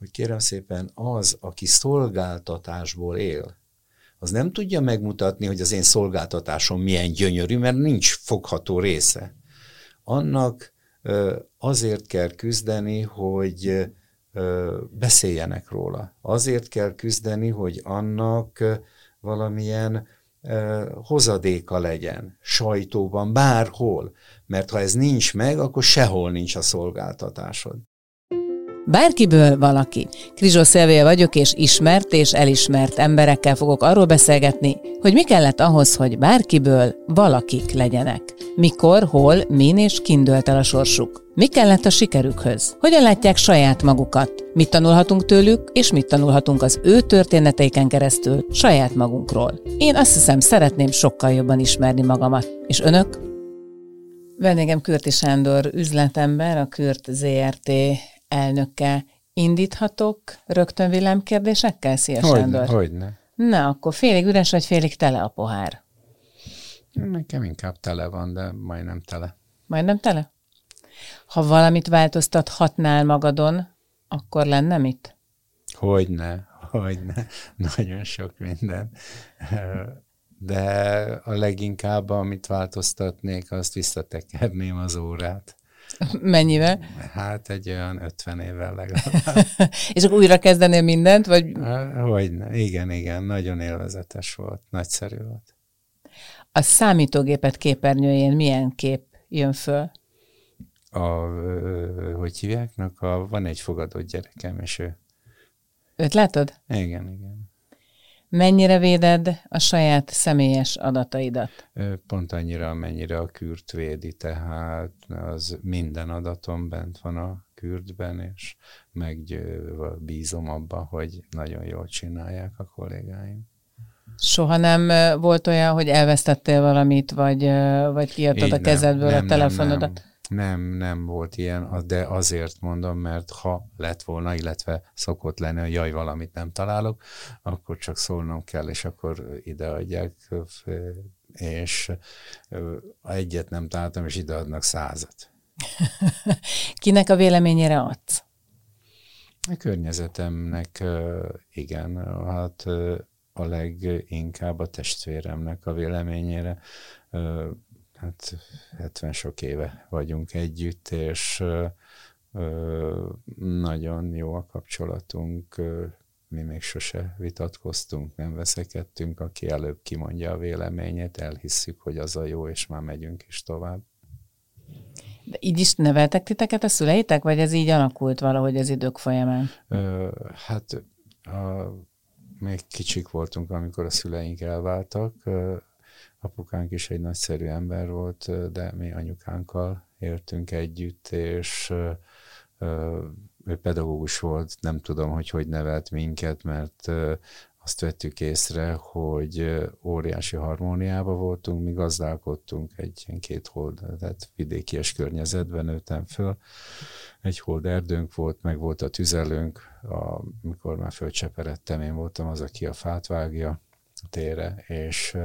hogy kérem szépen az, aki szolgáltatásból él, az nem tudja megmutatni, hogy az én szolgáltatásom milyen gyönyörű, mert nincs fogható része. Annak azért kell küzdeni, hogy beszéljenek róla. Azért kell küzdeni, hogy annak valamilyen hozadéka legyen, sajtóban, bárhol. Mert ha ez nincs meg, akkor sehol nincs a szolgáltatásod. Bárkiből valaki. Krizsó Szelvéje vagyok, és ismert és elismert emberekkel fogok arról beszélgetni, hogy mi kellett ahhoz, hogy bárkiből valakik legyenek. Mikor, hol, min és kindölt el a sorsuk. Mi kellett a sikerükhöz? Hogyan látják saját magukat? Mit tanulhatunk tőlük, és mit tanulhatunk az ő történeteiken keresztül saját magunkról? Én azt hiszem, szeretném sokkal jobban ismerni magamat. És önök? Vendégem Kürti Sándor üzletember, a Kürt ZRT elnöke. Indíthatok rögtön villámkérdésekkel? Szia, hogyne, Sándor. Hogyne. Na, akkor félig üres vagy félig tele a pohár? Nekem inkább tele van, de majdnem tele. Majdnem tele? Ha valamit változtathatnál magadon, akkor lenne mit? Hogyne, hogyne. Nagyon sok minden. De a leginkább, amit változtatnék, azt visszatekerném az órát. Mennyivel? Hát egy olyan 50 évvel legalább. És akkor újra kezdenél mindent? Vagy... Hogy igen, igen, nagyon élvezetes volt, nagyszerű volt. A számítógépet képernyőjén milyen kép jön föl? A, hogy hívják? A, van egy fogadott gyerekem, és ő... Őt látod? Igen, igen. Mennyire véded a saját személyes adataidat? Pont annyira, amennyire a kürt védi, tehát az minden adatom bent van a kürtben, és megbízom abba, hogy nagyon jól csinálják a kollégáim. Soha nem volt olyan, hogy elvesztettél valamit, vagy, vagy kiadtad a kezedből nem, a telefonodat? Nem, nem. Nem, nem volt ilyen, de azért mondom, mert ha lett volna, illetve szokott lenni, hogy jaj, valamit nem találok, akkor csak szólnom kell, és akkor ideadják, és egyet nem találtam, és ideadnak százat. Kinek a véleményére adsz? A környezetemnek igen, hát a leginkább a testvéremnek a véleményére hát 70 sok éve vagyunk együtt, és nagyon jó a kapcsolatunk, mi még sose vitatkoztunk, nem veszekedtünk, aki előbb kimondja a véleményét, elhisszük, hogy az a jó, és már megyünk is tovább. De így is neveltek titeket a szüleitek, vagy ez így alakult valahogy az idők folyamán? Ö, hát a, még kicsik voltunk, amikor a szüleink elváltak, Apukánk is egy nagyszerű ember volt, de mi anyukánkkal éltünk együtt, és ő pedagógus volt, nem tudom, hogy hogy nevelt minket, mert azt vettük észre, hogy óriási harmóniában voltunk, mi gazdálkodtunk egy ilyen két hold, tehát vidékies környezetben nőttem föl. Egy hold erdőnk volt, meg volt a tüzelőnk, amikor már fölcseperedtem, én voltam az, aki a fát vágja a tére, és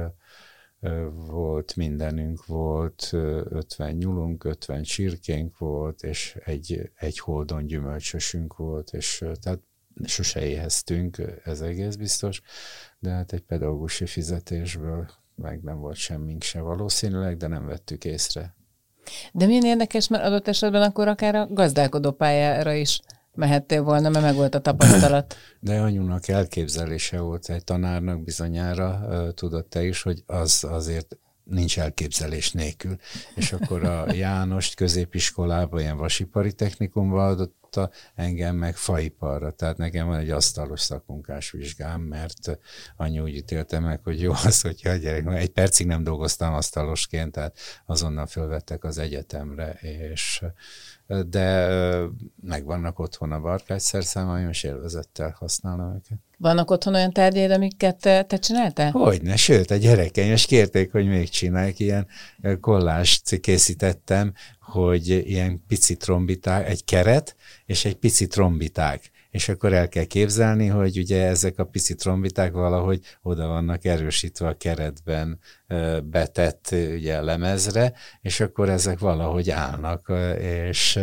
volt mindenünk, volt 50 nyulunk, 50 csirkénk volt, és egy, egy holdon gyümölcsösünk volt, és tehát sose éheztünk, ez egész biztos, de hát egy pedagógusi fizetésből meg nem volt semmink se valószínűleg, de nem vettük észre. De milyen érdekes, mert adott esetben akkor akár a gazdálkodó pályára is mehettél volna, mert meg volt a tapasztalat. De anyunak elképzelése volt egy tanárnak bizonyára, tudod te is, hogy az azért nincs elképzelés nélkül. És akkor a Jánost középiskolában, ilyen vasipari technikumban adotta engem meg faiparra. Tehát nekem van egy asztalos szakmunkás vizsgám, mert anyu úgy ítélte meg, hogy jó az, hogyha a gyerek, egy percig nem dolgoztam asztalosként, tehát azonnal fölvettek az egyetemre, és de megvannak otthon a barkácsszerszámaim, és élvezettel használom őket. Vannak otthon olyan tárgyaid, amiket te, te csináltál? Hogyne, sőt, a gyerekeim és kérték, hogy még csinálják, ilyen kollást készítettem, hogy ilyen pici trombiták, egy keret, és egy pici trombiták és akkor el kell képzelni, hogy ugye ezek a pici trombiták valahogy oda vannak erősítve a keretben betett ugye lemezre, és akkor ezek valahogy állnak, és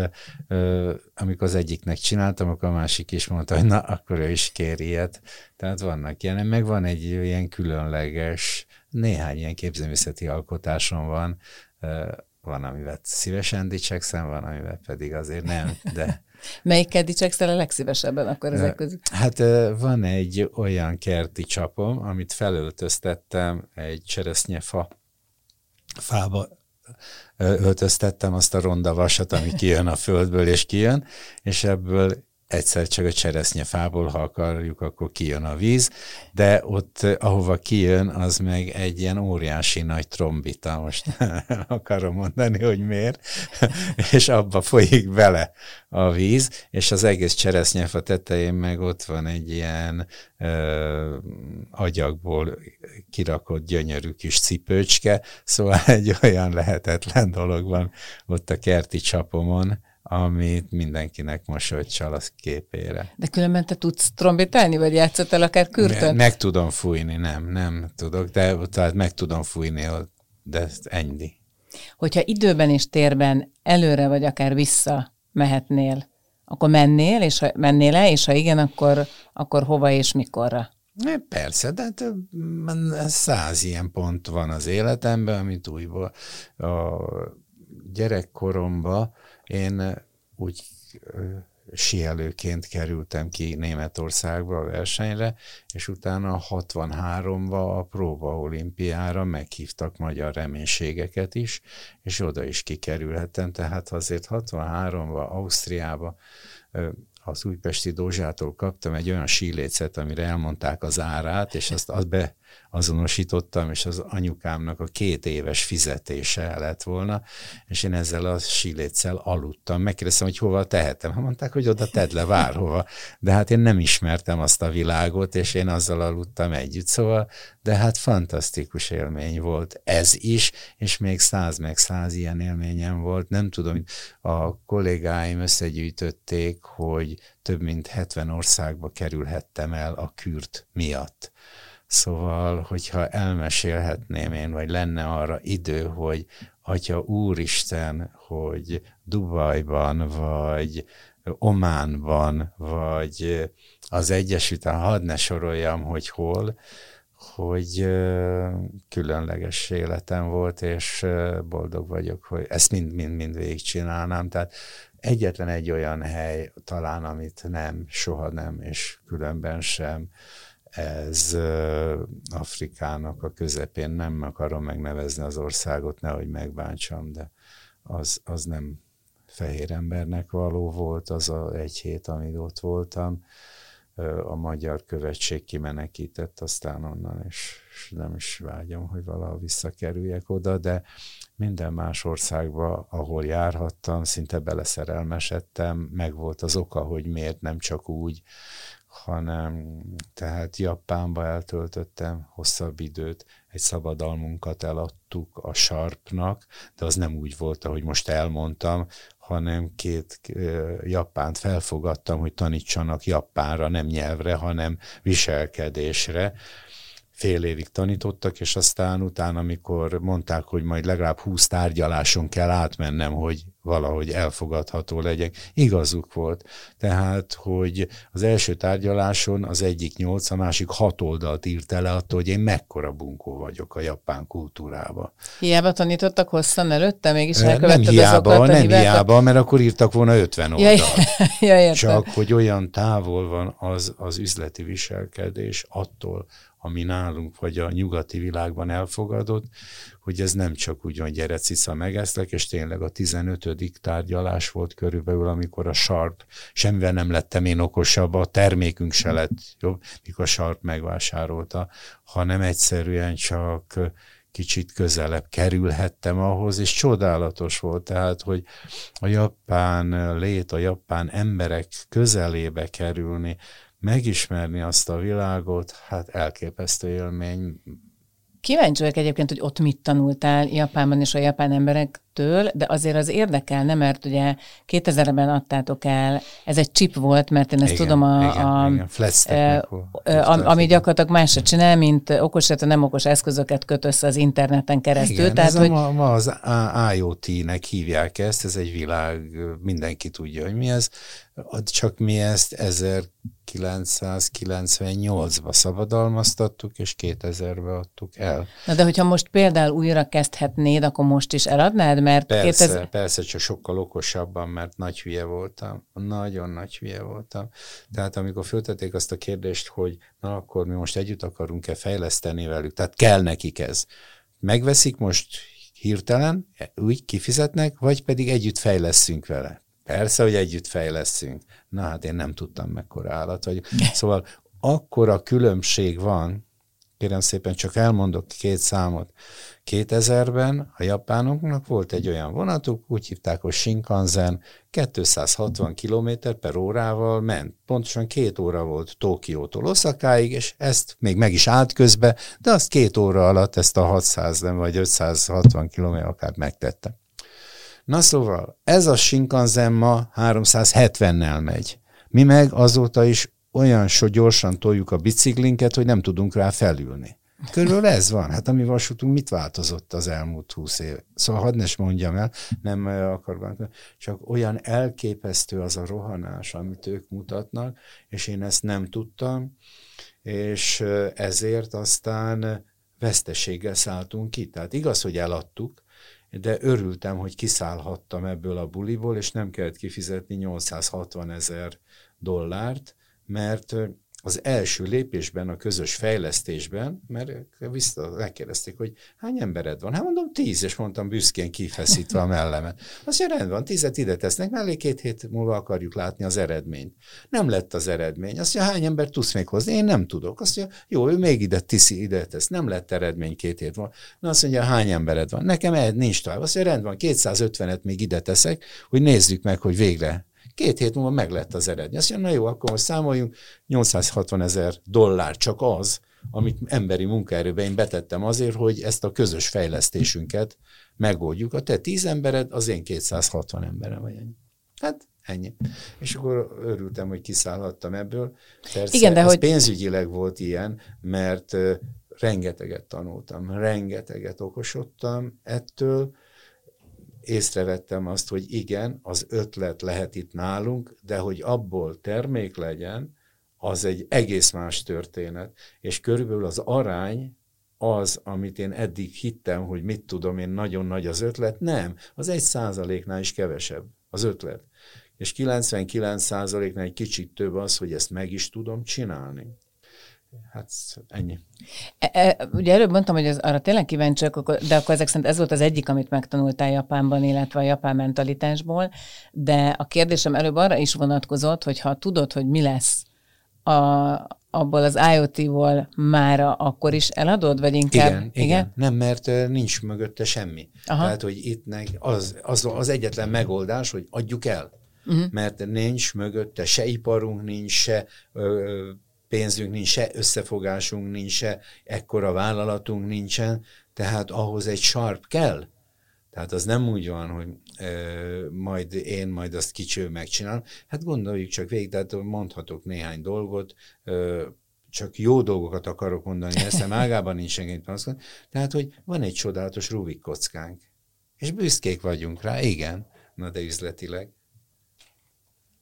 amikor az egyiknek csináltam, akkor a másik is mondta, hogy na, akkor ő is kér ilyet. Tehát vannak ilyen, meg van egy ilyen különleges, néhány ilyen képzőművészeti alkotásom van, van, amivel szívesen dicsekszem, van, amivel pedig azért nem, de... Melyikkel dicsekszel a legszívesebben akkor ezek közül? Hát van egy olyan kerti csapom, amit felöltöztettem egy cseresznyefa fába, öltöztettem azt a ronda vasat, ami kijön a földből és kijön, és ebből egyszer csak a cseresznyefából, ha akarjuk, akkor kijön a víz, de ott, ahova kijön, az meg egy ilyen óriási nagy trombita, most akarom mondani, hogy miért, és abba folyik bele a víz, és az egész cseresznyefa tetején meg ott van egy ilyen ö, agyagból kirakott gyönyörű kis cipőcske, szóval egy olyan lehetetlen dolog van ott a kerti csapomon, amit mindenkinek mosolyt csal az képére. De különben te tudsz trombitálni, vagy játszottál akár kürtön? Meg, tudom fújni, nem, nem tudok, de tehát meg tudom fújni, de ennyi. Hogyha időben és térben előre vagy akár vissza mehetnél, akkor mennél, és ha mennél le, és ha igen, akkor, akkor hova és mikorra? Persze, de több, száz ilyen pont van az életemben, amit újból a gyerekkoromban én úgy sielőként kerültem ki Németországba a versenyre, és utána 63-ba a próba olimpiára meghívtak magyar reménységeket is, és oda is kikerülhettem, tehát azért 63-ba Ausztriába az újpesti Dózsától kaptam egy olyan sílécet, amire elmondták az árát, és azt, azt be azonosítottam, és az anyukámnak a két éves fizetése lett volna, és én ezzel a síléccel aludtam. Megkérdeztem, hogy hova tehetem. Ha mondták, hogy oda tedd le várhova. De hát én nem ismertem azt a világot, és én azzal aludtam együtt. Szóval, de hát fantasztikus élmény volt ez is, és még száz meg száz ilyen élményem volt. Nem tudom, a kollégáim összegyűjtötték, hogy több mint 70 országba kerülhettem el a kürt miatt Szóval, hogyha elmesélhetném én, vagy lenne arra idő, hogy Atya Úristen, hogy Dubajban, vagy Ománban, vagy az Egyesült hadd ne soroljam, hogy hol, hogy különleges életem volt, és boldog vagyok, hogy ezt mind-mind-mind végigcsinálnám. Tehát egyetlen egy olyan hely talán, amit nem, soha nem, és különben sem ez Afrikának a közepén, nem akarom megnevezni az országot, nehogy megbántsam, de az, az nem fehér embernek való volt, az a egy hét, amíg ott voltam. A magyar követség kimenekített aztán onnan, és nem is vágyom, hogy valaha visszakerüljek oda, de minden más országba, ahol járhattam, szinte beleszerelmesedtem, meg volt az oka, hogy miért nem csak úgy, hanem tehát Japánba eltöltöttem hosszabb időt, egy szabadalmunkat eladtuk a Sharpnak, de az nem úgy volt, ahogy most elmondtam, hanem két japánt felfogadtam, hogy tanítsanak japánra, nem nyelvre, hanem viselkedésre, fél évig tanítottak, és aztán utána, amikor mondták, hogy majd legalább húsz tárgyaláson kell átmennem, hogy valahogy elfogadható legyek, igazuk volt. Tehát, hogy az első tárgyaláson az egyik nyolc, a másik hat oldalt írt le attól, hogy én mekkora bunkó vagyok a japán kultúrába. Hiába tanítottak hosszan előtte, mégis Nem hiába, nem hiába, mert akkor írtak volna 50 oldalt. Ja, ja, Csak, hogy olyan távol van az, az üzleti viselkedés attól, ami nálunk vagy a nyugati világban elfogadott, hogy ez nem csak úgy van, gyere cica megeszlek, és tényleg a 15. tárgyalás volt körülbelül, amikor a Sharp, semmivel nem lettem én okosabb, a termékünk se lett jobb, mikor a Sharp megvásárolta, hanem egyszerűen csak kicsit közelebb kerülhettem ahhoz, és csodálatos volt, tehát, hogy a japán lét, a japán emberek közelébe kerülni, megismerni azt a világot, hát elképesztő élmény, Kíváncsi vagyok egyébként, hogy ott mit tanultál Japánban és a japán emberektől, de azért az érdekelne, mert ugye 2000-ben adtátok el, ez egy chip volt, mert én ezt igen, tudom, a, igen, a, igen. a, ami gyakorlatilag más se csinál, mint okos, illetve nem okos eszközöket köt össze az interneten keresztül. Igen, tehát, ez hogy... ma, ma az IoT-nek hívják ezt, ez egy világ, mindenki tudja, hogy mi ez, csak mi ezt 1998-ba szabadalmaztattuk, és 2000-be adtuk el. Na de hogyha most például újra kezdhetnéd, akkor most is eladnád? Mert persze, 2000... persze, csak sokkal okosabban, mert nagy hülye voltam. Nagyon nagy hülye voltam. Tehát amikor föltették azt a kérdést, hogy na akkor mi most együtt akarunk-e fejleszteni velük, tehát kell nekik ez. Megveszik most hirtelen, úgy kifizetnek, vagy pedig együtt fejleszünk vele. Persze, hogy együtt fejleszünk. Na hát én nem tudtam, mekkora állat vagyok. Szóval akkora különbség van, kérem szépen csak elmondok két számot. 2000-ben a japánoknak volt egy olyan vonatuk, úgy hívták, hogy Shinkansen, 260 km per órával ment. Pontosan két óra volt Tokiótól Oszakáig, és ezt még meg is állt közbe, de azt két óra alatt ezt a 600 nem, vagy 560 km akár megtette. Na szóval, ez a Shinkansen ma 370-nel megy. Mi meg azóta is olyan so gyorsan toljuk a biciklinket, hogy nem tudunk rá felülni. Körülbelül ez van. Hát a mi vasútunk mit változott az elmúlt húsz év? Szóval hadd ne mondjam el, nem akarok, csak olyan elképesztő az a rohanás, amit ők mutatnak, és én ezt nem tudtam, és ezért aztán veszteséggel szálltunk ki. Tehát igaz, hogy eladtuk, de örültem, hogy kiszállhattam ebből a buliból, és nem kellett kifizetni 860 ezer dollárt, mert az első lépésben, a közös fejlesztésben, mert vissza megkérdezték, hogy hány embered van? Hát mondom, tíz, és mondtam büszkén kifeszítve a mellemet. Azt mondja, rendben van, tízet ide tesznek, mellé két hét múlva akarjuk látni az eredményt. Nem lett az eredmény. Azt mondja, hány ember tudsz még hozni? Én nem tudok. Azt mondja, jó, ő még ide tiszi, ide tesz. Nem lett eredmény két hét van. Na azt mondja, hány embered van? Nekem nincs tovább. Azt mondja, rendben van, 250-et még ide teszek, hogy nézzük meg, hogy végre Két hét múlva meg lett az eredmény. Azt mondja, na jó, akkor most számoljunk, 860 ezer dollár csak az, amit emberi munkaerőbe én betettem azért, hogy ezt a közös fejlesztésünket megoldjuk. A te tíz embered, az én 260 emberem vagy ennyi. Hát ennyi. És akkor örültem, hogy kiszállhattam ebből. Persze Igen, de ez hogy... pénzügyileg volt ilyen, mert rengeteget tanultam, rengeteget okosodtam ettől, észrevettem azt, hogy igen, az ötlet lehet itt nálunk, de hogy abból termék legyen, az egy egész más történet. És körülbelül az arány az, amit én eddig hittem, hogy mit tudom én, nagyon nagy az ötlet, nem, az egy százaléknál is kevesebb az ötlet. És 99 százaléknál egy kicsit több az, hogy ezt meg is tudom csinálni. Hát ennyi. E, e, ugye előbb mondtam, hogy ez, arra tényleg kíváncsiak, de akkor ezek szerint ez volt az egyik, amit megtanultál Japánban, illetve a japán mentalitásból, de a kérdésem előbb arra is vonatkozott, hogy ha tudod, hogy mi lesz a, abból az IoT-ból mára, akkor is eladod, vagy inkább? Igen, igen. igen? Nem, mert nincs mögötte semmi. Aha. Tehát, hogy itt az, az, az egyetlen megoldás, hogy adjuk el. Uh-huh. Mert nincs mögötte se iparunk, nincs se ö, pénzünk nincs, se összefogásunk nincs, se ekkora vállalatunk nincsen, tehát ahhoz egy sarp kell. Tehát az nem úgy van, hogy e, majd én majd azt kicső megcsinálom. Hát gondoljuk csak végig, tehát mondhatok néhány dolgot, e, csak jó dolgokat akarok mondani, ezt ágában nincs senki panaszkodni. Tehát, hogy van egy csodálatos Rubik kockánk, és büszkék vagyunk rá, igen, na de üzletileg.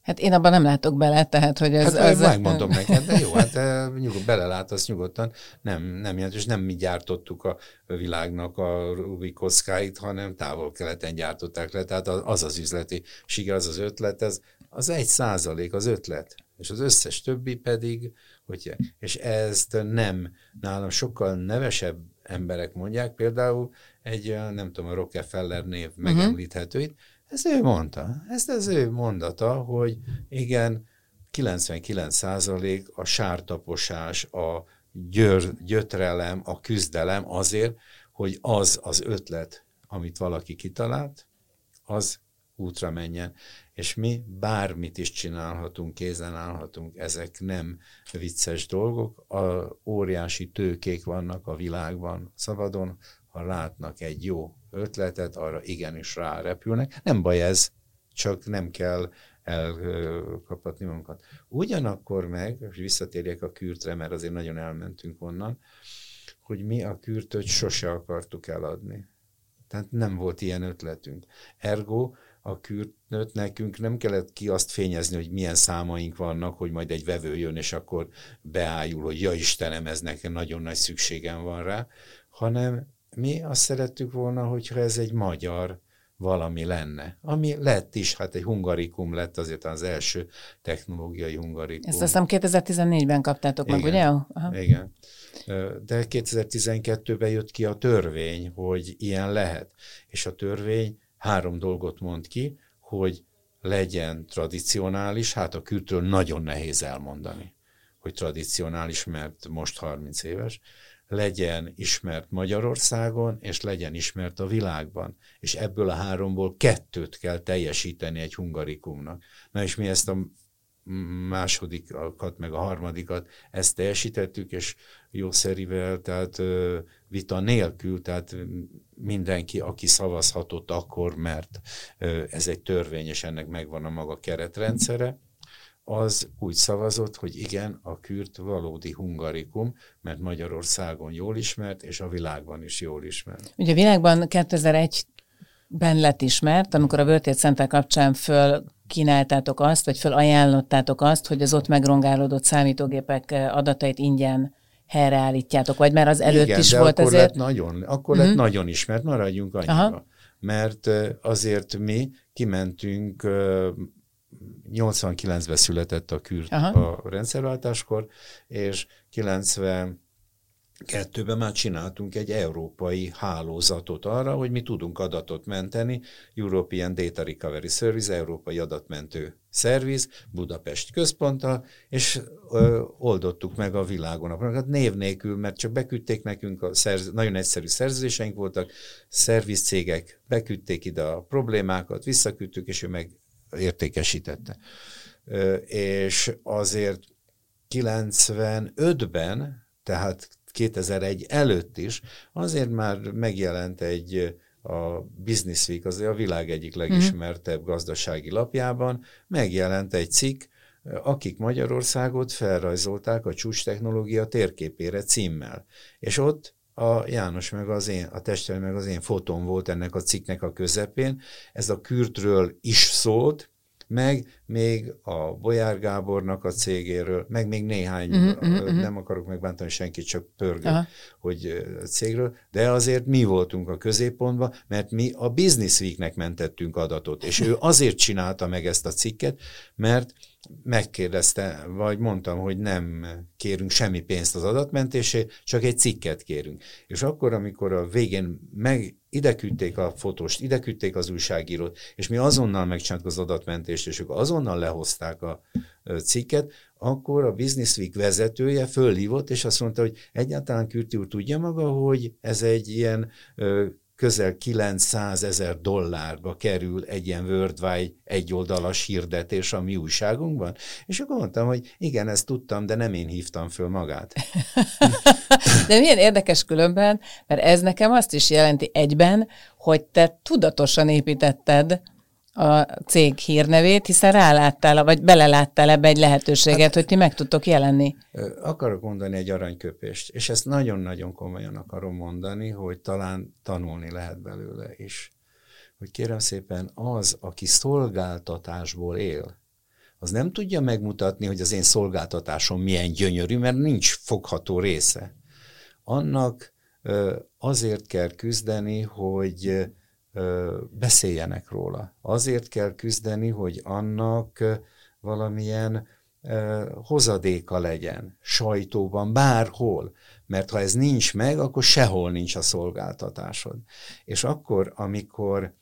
Hát én abban nem látok bele, tehát hogy ez... Hát az... megmondom neked, de jó, hát nyugod, belelátasz nyugodtan, nem, nem jelentős, nem mi gyártottuk a világnak a Rubik kockáit, hanem távol-keleten gyártották le, tehát az az üzleti siker, az az ötlet, ez az egy százalék az ötlet, és az összes többi pedig, hogy, és ezt nem, nálam sokkal nevesebb emberek mondják, például egy, nem tudom, a Rockefeller név uh-huh. megemlíthető itt, ezt ő mondta. Ezt az ő mondata, hogy igen, 99% a sártaposás, a györ, gyötrelem, a küzdelem azért, hogy az az ötlet, amit valaki kitalált, az útra menjen. és mi bármit is csinálhatunk, kézen állhatunk, ezek nem vicces dolgok, a óriási tőkék vannak a világban szabadon, ha látnak egy jó ötletet, arra igenis rárepülnek. Nem baj ez, csak nem kell elkapatni magunkat. Ugyanakkor meg, és visszatérjek a kürtre, mert azért nagyon elmentünk onnan, hogy mi a kürtöt sose akartuk eladni. Tehát nem volt ilyen ötletünk. Ergo a kürtnőt nekünk nem kellett ki azt fényezni, hogy milyen számaink vannak, hogy majd egy vevő jön, és akkor beállul, hogy ja Istenem, ez nekem nagyon nagy szükségem van rá, hanem mi azt szerettük volna, hogyha ez egy magyar valami lenne. Ami lett is, hát egy hungarikum lett azért az első technológiai hungarikum. Ezt azt hiszem 2014-ben kaptátok Igen. meg, ugye? Aha. Igen. De 2012-ben jött ki a törvény, hogy ilyen lehet. És a törvény három dolgot mond ki, hogy legyen tradicionális, hát a kültről nagyon nehéz elmondani, hogy tradicionális, mert most 30 éves, legyen ismert Magyarországon, és legyen ismert a világban. És ebből a háromból kettőt kell teljesíteni egy hungarikumnak. Na és mi ezt a másodikat, meg a harmadikat, ezt teljesítettük, és jószerivel, tehát vita nélkül, tehát mindenki, aki szavazhatott akkor, mert ez egy törvény, és ennek megvan a maga keretrendszere, az úgy szavazott, hogy igen, a kürt valódi hungarikum, mert Magyarországon jól ismert, és a világban is jól ismert. Ugye a világban 2001-ben lett ismert, amikor a World Center kapcsán föl kínáltátok azt, vagy ajánlottátok azt, hogy az ott megrongálódott számítógépek adatait ingyen helyreállítjátok, vagy mert az előtt Igen, is de volt akkor azért? Lett nagyon, akkor uh-huh. lett mhm. nagyon ismert, maradjunk annyiba. Aha. Mert azért mi kimentünk 89-ben született a kürt Aha. a rendszerváltáskor, és 90 Kettőben már csináltunk egy európai hálózatot arra, hogy mi tudunk adatot menteni, European Data Recovery Service, európai adatmentő szerviz, Budapest központtal, és ö, oldottuk meg a világon. Hát név nélkül, mert csak beküldték nekünk, a szerz, nagyon egyszerű szerződéseink voltak, szervizcégek beküldték ide a problémákat, visszaküldtük, és ő meg értékesítette. És azért 95-ben, tehát 2001 előtt is, azért már megjelent egy a Business Week, az a világ egyik legismertebb gazdasági lapjában, megjelent egy cikk, akik Magyarországot felrajzolták a csúcs technológia térképére címmel. És ott a János meg az én, a testvére meg az én fotón volt ennek a cikknek a közepén. Ez a kürtről is szólt, meg még a Bolyár Gábornak a cégéről, meg még néhány, uh-huh, uh-huh. nem akarok megbántani senkit, csak pörgök, uh-huh. hogy cégről, de azért mi voltunk a középpontban, mert mi a Business Weeknek mentettünk adatot, és ő azért csinálta meg ezt a cikket, mert megkérdezte, vagy mondtam, hogy nem kérünk semmi pénzt az adatmentésé, csak egy cikket kérünk. És akkor, amikor a végén meg ide a fotóst, ide küldték az újságírót, és mi azonnal megcsináltuk az adatmentést, és ők azonnal lehozták a cikket, akkor a Business Week vezetője fölhívott, és azt mondta, hogy egyáltalán Kürti úr tudja maga, hogy ez egy ilyen közel 900 ezer dollárba kerül egy ilyen worldwide egyoldalas hirdetés a mi újságunkban? És akkor mondtam, hogy igen, ezt tudtam, de nem én hívtam föl magát. de milyen érdekes különben, mert ez nekem azt is jelenti egyben, hogy te tudatosan építetted a cég hírnevét, hiszen ráláttál, vagy beleláttál ebbe egy lehetőséget, hát, hogy ti meg tudtok jelenni. Akarok mondani egy aranyköpést, és ezt nagyon-nagyon komolyan akarom mondani, hogy talán tanulni lehet belőle is. Hogy kérem szépen, az, aki szolgáltatásból él, az nem tudja megmutatni, hogy az én szolgáltatásom milyen gyönyörű, mert nincs fogható része. Annak azért kell küzdeni, hogy beszéljenek róla. Azért kell küzdeni, hogy annak valamilyen hozadéka legyen, sajtóban, bárhol. Mert ha ez nincs meg, akkor sehol nincs a szolgáltatásod. És akkor, amikor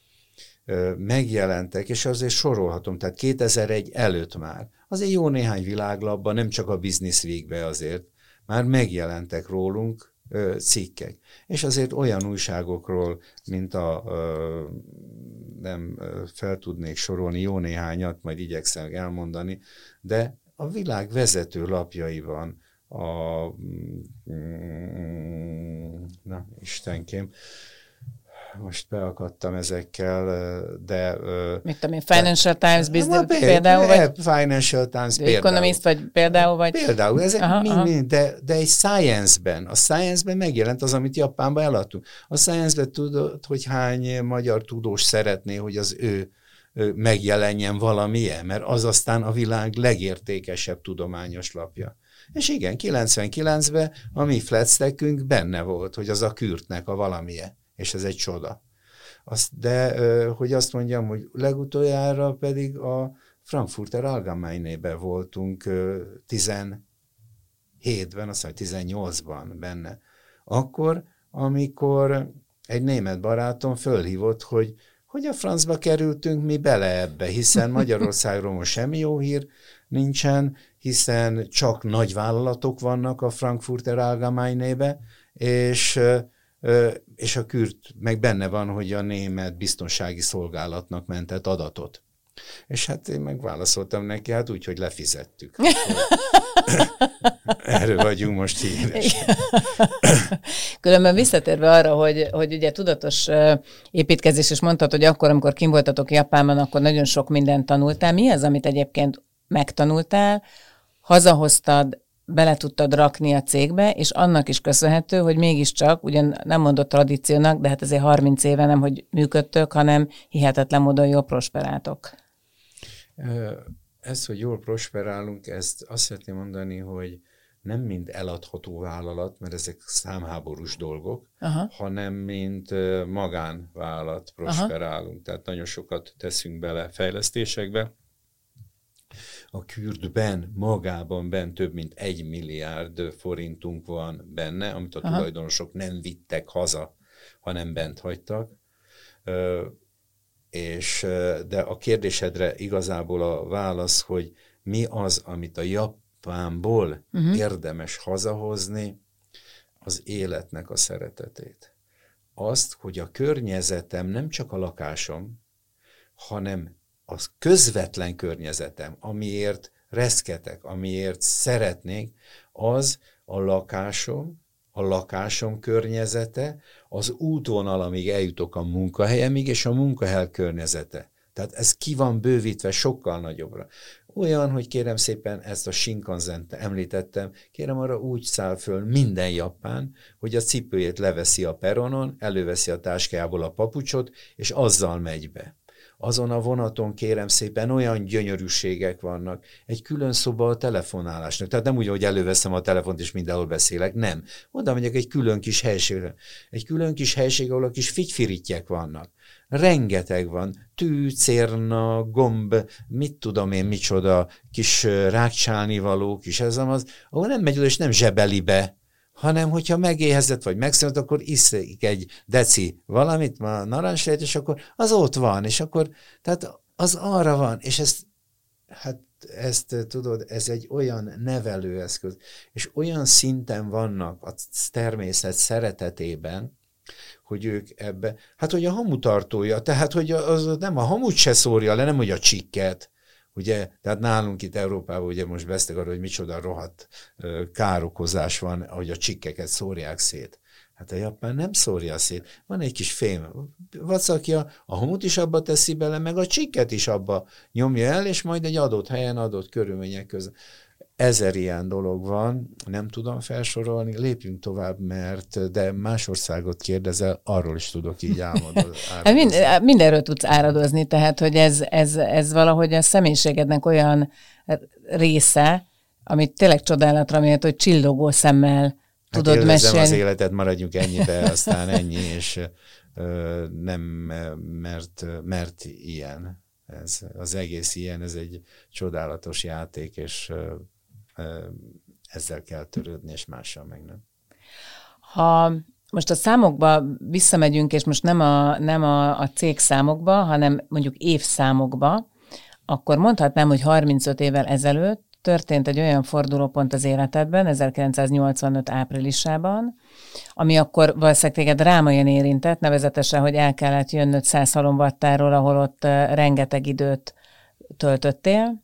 megjelentek, és azért sorolhatom, tehát 2001 előtt már, azért jó néhány világlapban, nem csak a Business Weekbe azért, már megjelentek rólunk cikkek. És azért olyan újságokról, mint a, nem fel tudnék sorolni jó néhányat, majd igyekszem elmondani, de a világ vezető lapjaiban a, mm, na Istenkém, most beakadtam ezekkel, de... Mit tudom én, Financial de, Times Business például, például, vagy? Financial Times például. Economist, vagy például, vagy... Például, ezek aha, mind, aha. mind, de, de egy Science-ben, a Science-ben megjelent az, amit Japánban eladtunk. A Science-ben tudod, hogy hány magyar tudós szeretné, hogy az ő megjelenjen valamilyen, mert az aztán a világ legértékesebb tudományos lapja. És igen, 99-ben a mi flatstackünk benne volt, hogy az a kürtnek a valamilyen és ez egy csoda. Azt, de hogy azt mondjam, hogy legutoljára pedig a Frankfurter allgemeine voltunk 17-ben, azt mondja, 18-ban benne. Akkor, amikor egy német barátom fölhívott, hogy hogy a francba kerültünk mi bele ebbe, hiszen Magyarországról most semmi jó hír nincsen, hiszen csak nagy vállalatok vannak a Frankfurter Allgemeine-be, és és a kürt meg benne van, hogy a német biztonsági szolgálatnak mentett adatot. És hát én megválaszoltam neki, hát úgy, hogy lefizettük. Erről vagyunk most híres. Különben visszatérve arra, hogy, hogy ugye tudatos építkezés, és mondtad, hogy akkor, amikor kim voltatok Japánban, akkor nagyon sok mindent tanultál. Mi az, amit egyébként megtanultál, hazahoztad, bele tudtad rakni a cégbe, és annak is köszönhető, hogy mégiscsak, ugyan nem mondott tradíciónak, de hát azért 30 éve nem, hogy működtök, hanem hihetetlen módon jól prosperáltok. Ez, hogy jól prosperálunk, ezt azt szeretném mondani, hogy nem mint eladható vállalat, mert ezek számháborús dolgok, Aha. hanem mint magánvállalat prosperálunk. Aha. Tehát nagyon sokat teszünk bele fejlesztésekbe, a kürdben, magában ben több mint egy milliárd forintunk van benne, amit a Aha. tulajdonosok nem vittek haza, hanem bent hagytak. És, de a kérdésedre igazából a válasz, hogy mi az, amit a Japánból uh-huh. érdemes hazahozni, az életnek a szeretetét. Azt, hogy a környezetem nem csak a lakásom, hanem az közvetlen környezetem, amiért reszketek, amiért szeretnék, az a lakásom, a lakásom környezete, az útvonal, amíg eljutok a munkahelyemig, és a munkahely környezete. Tehát ez ki van bővítve sokkal nagyobbra. Olyan, hogy kérem szépen ezt a shinkansen említettem, kérem arra úgy száll föl minden japán, hogy a cipőjét leveszi a peronon, előveszi a táskájából a papucsot, és azzal megy be azon a vonaton kérem szépen olyan gyönyörűségek vannak. Egy külön szoba a telefonálásnak. Tehát nem úgy, hogy előveszem a telefont és mindenhol beszélek, nem. Oda megyek egy külön kis helységre. Egy külön kis helység, ahol a kis figyfirittyek vannak. Rengeteg van. Tű, cérna, gomb, mit tudom én, micsoda, kis rákcsálni való, kis ez az, ahol nem megy oda és nem zsebeli be, hanem hogyha megéhezett vagy megszűnt, akkor iszik egy deci valamit, ma narancslét, és akkor az ott van, és akkor, tehát az arra van, és ezt, hát ezt tudod, ez egy olyan nevelőeszköz, és olyan szinten vannak a természet szeretetében, hogy ők ebbe, hát hogy a hamutartója, tehát hogy az nem a hamut se szórja le, nem hogy a csikket, Ugye, tehát nálunk itt Európában ugye most beszéltek arról, hogy micsoda rohadt károkozás van, hogy a csikkeket szórják szét. Hát a japán nem szórja szét. Van egy kis fém vacakja, a homut is abba teszi bele, meg a csikket is abba nyomja el, és majd egy adott helyen, adott körülmények között ezer ilyen dolog van, nem tudom felsorolni, lépjünk tovább, mert de más országot kérdezel, arról is tudok így álmodozni. Hát mind, mindenről tudsz áradozni, tehát hogy ez, ez, ez valahogy a személyiségednek olyan része, amit tényleg csodálatra miatt, hogy csillogó szemmel hát tudod mesélni. az életet, maradjunk ennyibe, aztán ennyi, és ö, nem, mert, mert ilyen. Ez, az egész ilyen, ez egy csodálatos játék, és ezzel kell törődni, és mással meg nem. Ha most a számokba visszamegyünk, és most nem a, nem a, a cég számokba, hanem mondjuk évszámokba, akkor mondhatnám, hogy 35 évvel ezelőtt történt egy olyan fordulópont az életedben, 1985 áprilisában, ami akkor valószínűleg téged drámaian érintett, nevezetesen, hogy el kellett jönnöd százhalomvattáról, ahol ott rengeteg időt töltöttél,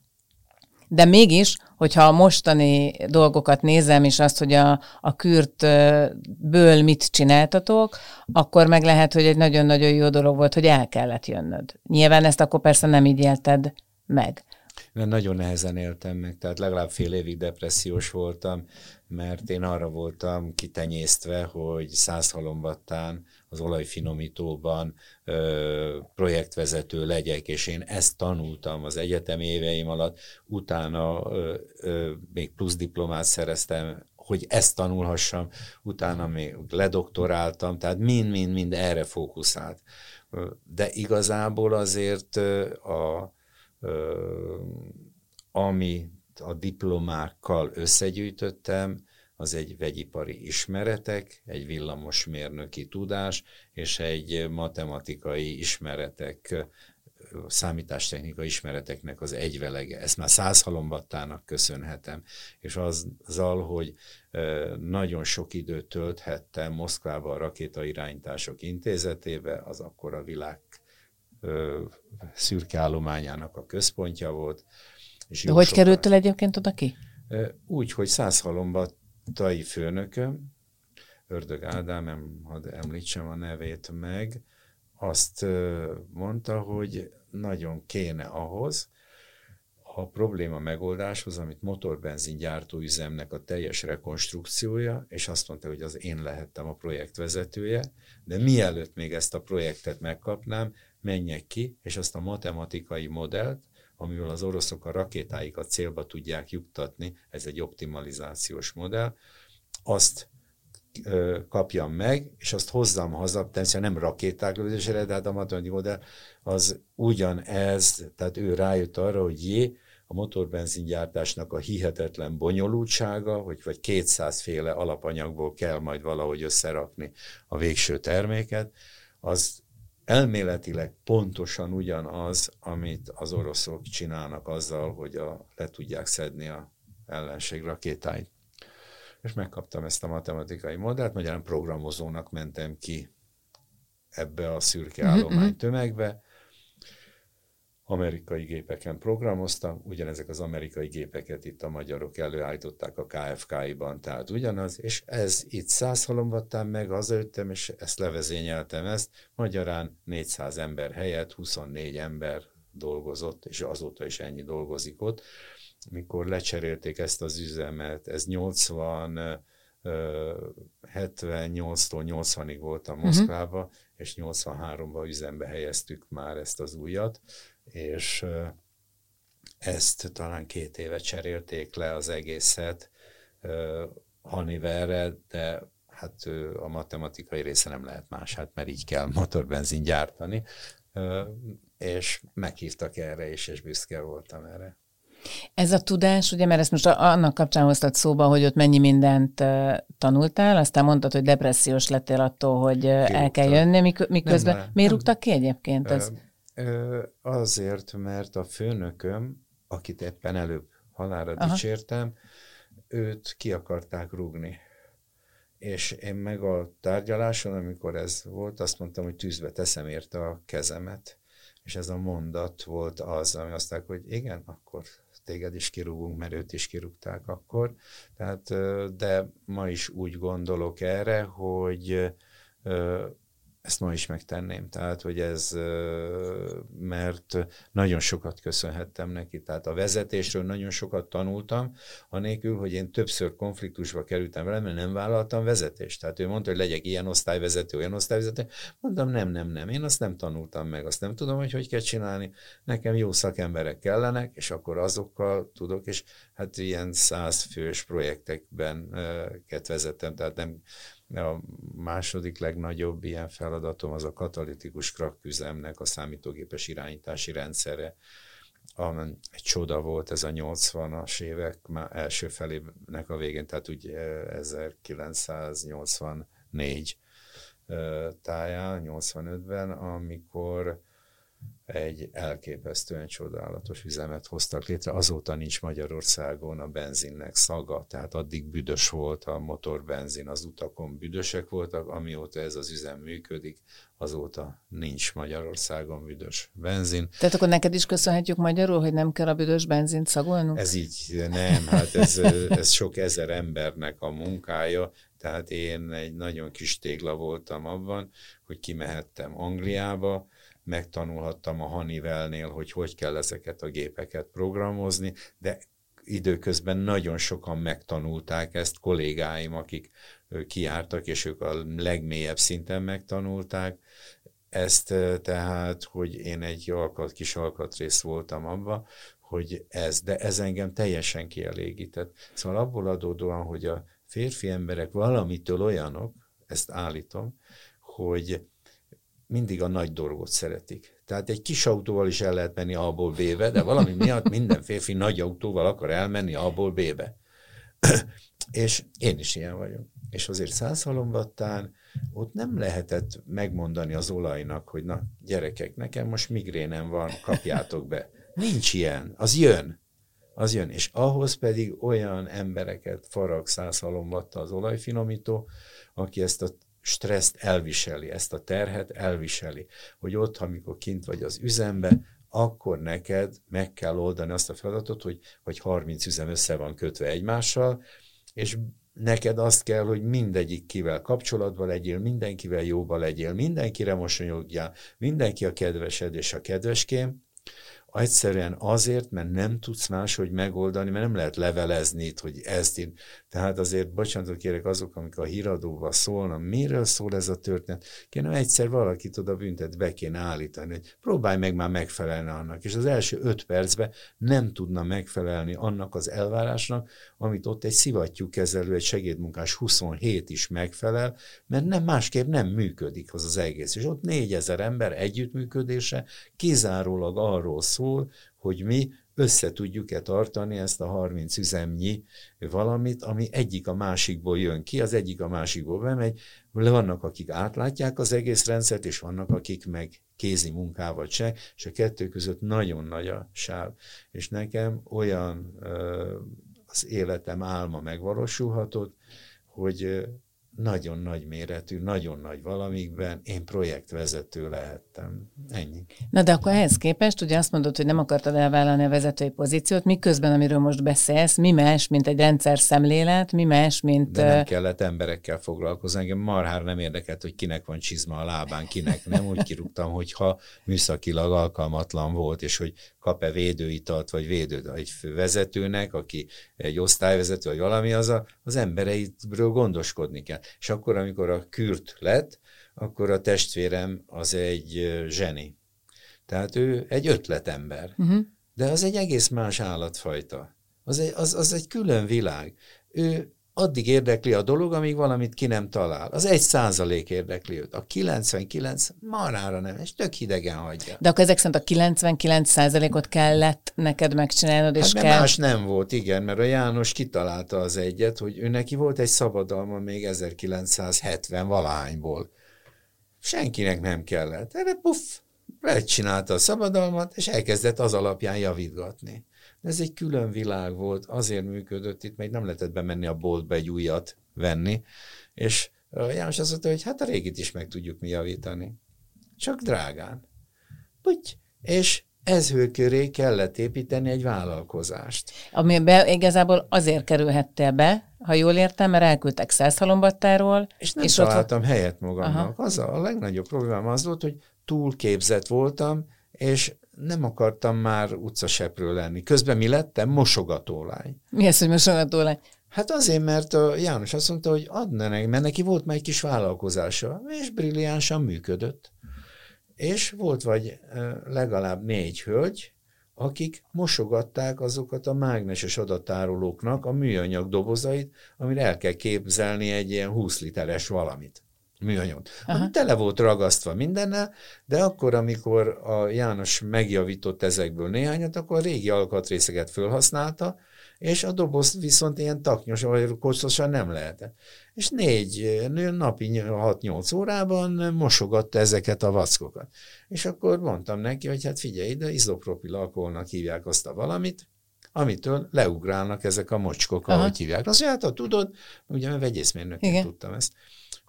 de mégis, hogyha a mostani dolgokat nézem, és azt, hogy a, a kürtből mit csináltatok, akkor meg lehet, hogy egy nagyon-nagyon jó dolog volt, hogy el kellett jönnöd. Nyilván ezt akkor persze nem így élted meg. Mert nagyon nehezen éltem meg, tehát legalább fél évig depressziós voltam, mert én arra voltam kitenyésztve, hogy száz halombattán az olajfinomítóban ö, projektvezető legyek, és én ezt tanultam az egyetem éveim alatt, utána ö, ö, még plusz diplomát szereztem, hogy ezt tanulhassam, utána még ledoktoráltam, tehát mind-mind-mind erre fókuszált. De igazából azért a, ami a diplomákkal összegyűjtöttem, az egy vegyipari ismeretek, egy villamosmérnöki tudás, és egy matematikai ismeretek, számítástechnikai ismereteknek az egyvelege. Ezt már száz halombattának köszönhetem, és azzal, hogy nagyon sok időt tölthettem Moszkvába a rakétairányítások intézetébe, az akkor a világ szürke állományának a központja volt. És De hogy kerültél egyébként oda ki? Úgy, hogy száz halombattai főnököm, Ördög Ádám, hadd említsem a nevét meg, azt mondta, hogy nagyon kéne ahhoz, a probléma megoldáshoz, amit motorbenzin gyártóüzemnek a teljes rekonstrukciója, és azt mondta, hogy az én lehettem a projektvezetője, de mielőtt még ezt a projektet megkapnám, menjek ki, és azt a matematikai modellt, amivel az oroszok a rakétáikat célba tudják juttatni, ez egy optimalizációs modell, azt kapjam meg, és azt hozzam haza, természetesen nem rakéták lövésére, de hát a matematikai modell az ugyanez, tehát ő rájött arra, hogy jé, a motorbenzingyártásnak a hihetetlen bonyolultsága, hogy vagy 200 féle alapanyagból kell majd valahogy összerakni a végső terméket, az elméletileg pontosan ugyanaz, amit az oroszok csinálnak azzal, hogy a, le tudják szedni a ellenség rakétáit. És megkaptam ezt a matematikai modellt, magyarán programozónak mentem ki ebbe a szürke mhm, állomány mhm. tömegbe, amerikai gépeken programoztam, ugyanezek az amerikai gépeket itt a magyarok előállították a KFK-ban, tehát ugyanaz, és ez itt száz halombattán meg, hazajöttem, és ezt levezényeltem ezt, magyarán 400 ember helyett 24 ember dolgozott, és azóta is ennyi dolgozik ott. Mikor lecserélték ezt az üzemet, ez 80 78-tól 80-ig voltam. Moszkvába, uh-huh. és 83-ban üzembe helyeztük már ezt az újat, és ezt talán két éve cserélték le az egészet Haniverre, de hát a matematikai része nem lehet más, hát mert így kell motorbenzin gyártani, és meghívtak erre is, és büszke voltam erre. Ez a tudás, ugye, mert ezt most annak kapcsán hoztad szóba, hogy ott mennyi mindent tanultál, aztán mondtad, hogy depressziós lettél attól, hogy Kirúgtak. el kell jönni, miközben. Nem, Miért rúgtak ki egyébként? Ez? Azért, mert a főnököm, akit éppen előbb halára Aha. dicsértem, őt ki akarták rúgni. És én meg a tárgyaláson, amikor ez volt, azt mondtam, hogy tűzbe teszem érte a kezemet. És ez a mondat volt az, ami azt mondták, hogy igen, akkor téged is kirúgunk, mert őt is kirúgták akkor. Tehát, de ma is úgy gondolok erre, hogy ezt ma is megtenném. Tehát, hogy ez, mert nagyon sokat köszönhettem neki. Tehát a vezetésről nagyon sokat tanultam, anélkül, hogy én többször konfliktusba kerültem vele, mert nem vállaltam vezetést. Tehát ő mondta, hogy legyek ilyen osztályvezető, olyan osztályvezető. Mondtam, nem, nem, nem. Én azt nem tanultam meg, azt nem tudom, hogy hogy kell csinálni. Nekem jó szakemberek kellenek, és akkor azokkal tudok, és hát ilyen százfős projektekben vezettem, tehát nem a második legnagyobb ilyen feladatom az a katalitikus krakküzemnek a számítógépes irányítási rendszere. Egy csoda volt ez a 80-as évek már első felének a végén, tehát úgy 1984 táján, 85-ben, amikor egy elképesztően csodálatos üzemet hoztak létre. Azóta nincs Magyarországon a benzinnek szaga, tehát addig büdös volt a motorbenzin, az utakon büdösek voltak, amióta ez az üzem működik, azóta nincs Magyarországon büdös benzin. Tehát akkor neked is köszönhetjük magyarul, hogy nem kell a büdös benzint szagolnunk? Ez így nem, hát ez, ez sok ezer embernek a munkája, tehát én egy nagyon kis tégla voltam abban, hogy kimehettem Angliába, megtanulhattam a Honeywellnél, hogy hogy kell ezeket a gépeket programozni, de időközben nagyon sokan megtanulták ezt, kollégáim, akik kiártak, és ők a legmélyebb szinten megtanulták ezt, tehát, hogy én egy alkat, kis alkatrész voltam abba, hogy ez, de ez engem teljesen kielégített. Szóval abból adódóan, hogy a férfi emberek valamitől olyanok, ezt állítom, hogy mindig a nagy dolgot szeretik. Tehát egy kis autóval is el lehet menni A-ból B-be, de valami miatt minden férfi nagy autóval akar elmenni A-ból B-be. és én is ilyen vagyok. És azért százhalombattán ott nem lehetett megmondani az olajnak, hogy na gyerekek, nekem most migrénem van, kapjátok be. Nincs ilyen, az jön. Az jön. És ahhoz pedig olyan embereket farag százhalombatta az olajfinomító, aki ezt a stresszt elviseli, ezt a terhet elviseli, hogy ott, amikor kint vagy az üzembe, akkor neked meg kell oldani azt a feladatot, hogy, hogy 30 üzem össze van kötve egymással, és neked azt kell, hogy mindegyik kivel kapcsolatban legyél, mindenkivel jóba legyél, mindenkire mosolyogjál, mindenki a kedvesed és a kedveském, Egyszerűen azért, mert nem tudsz máshogy megoldani, mert nem lehet levelezni itt, hogy ezt én. Tehát azért, bocsánatot kérek azok, amik a híradóval szólnak, miről szól ez a történet. Kéne egyszer valakit oda büntet, be kéne állítani, hogy próbálj meg már megfelelni annak. És az első öt percben nem tudna megfelelni annak az elvárásnak, amit ott egy szivattyú kezelő, egy segédmunkás 27 is megfelel, mert nem másképp nem működik az az egész. És ott négyezer ember együttműködése kizárólag arról szól, szól, hogy mi össze tudjuk-e tartani ezt a 30 üzemnyi valamit, ami egyik a másikból jön ki, az egyik a másikból bemegy. Vannak, akik átlátják az egész rendszert, és vannak, akik meg kézi munkával se, és a kettő között nagyon nagy a sáv. És nekem olyan az életem álma megvalósulhatott, hogy nagyon nagy méretű, nagyon nagy valamikben én projektvezető lehettem. Ennyi. Na de akkor ehhez képest, ugye azt mondod, hogy nem akartad elvállalni a vezetői pozíciót, miközben, amiről most beszélsz, mi más, mint egy rendszer szemlélet, mi más, mint... De nem kellett emberekkel foglalkozni, engem marhár nem érdekelt, hogy kinek van csizma a lábán, kinek nem. Úgy kirúgtam, hogyha műszakilag alkalmatlan volt, és hogy kap-e védőitalt, vagy védőt egy vezetőnek, aki egy osztályvezető, vagy valami, az a, az embereitről gondoskodni kell. És akkor, amikor a kürt lett, akkor a testvérem az egy zseni. Tehát ő egy ötletember. Uh-huh. De az egy egész más állatfajta. Az egy, az, az egy külön világ. Ő addig érdekli a dolog, amíg valamit ki nem talál. Az egy százalék érdekli őt. A 99 marára nem, és tök hidegen hagyja. De akkor ezek szerint a 99 százalékot kellett neked megcsinálnod, és hát, kell... más nem volt, igen, mert a János kitalálta az egyet, hogy ő neki volt egy szabadalma még 1970 valahányból. Senkinek nem kellett. Erre puff, megcsinálta a szabadalmat, és elkezdett az alapján javítgatni. Ez egy külön világ volt, azért működött itt, mert nem lehetett bemenni a boltba egy újat venni, és János azt mondta, hogy hát a régit is meg tudjuk mi javítani. Csak drágán. Úgy. És ez köré kellett építeni egy vállalkozást. Amiben igazából azért kerülhettél be, ha jól értem, mert elküldtek Százhalombattáról. És nem és találtam ott... helyet magamnak. Az a, a legnagyobb problémám az volt, hogy túlképzett voltam, és nem akartam már utcasepről lenni. Közben mi lettem? Mosogatólány. Mi ez, hogy mosogatólány? Hát azért, mert a János azt mondta, hogy adna neki, mert neki volt már egy kis vállalkozása, és brilliánsan működött. És volt vagy legalább négy hölgy, akik mosogatták azokat a mágneses adattárolóknak a műanyag dobozait, amire el kell képzelni egy ilyen 20 literes valamit műanyag. Ami tele volt ragasztva mindennel, de akkor, amikor a János megjavított ezekből néhányat, akkor a régi alkatrészeket felhasználta, és a doboz viszont ilyen taknyos, vagy kocsosan nem lehetett. És négy napi 6-8 órában mosogatta ezeket a vackokat. És akkor mondtam neki, hogy hát figyelj ide, izopropil alkoholnak hívják azt a valamit, amitől leugrálnak ezek a mocskok, Aha. ahogy hívják. Azt mondja, hát ha tudod, ugye mert vegyészmérnökként tudtam ezt,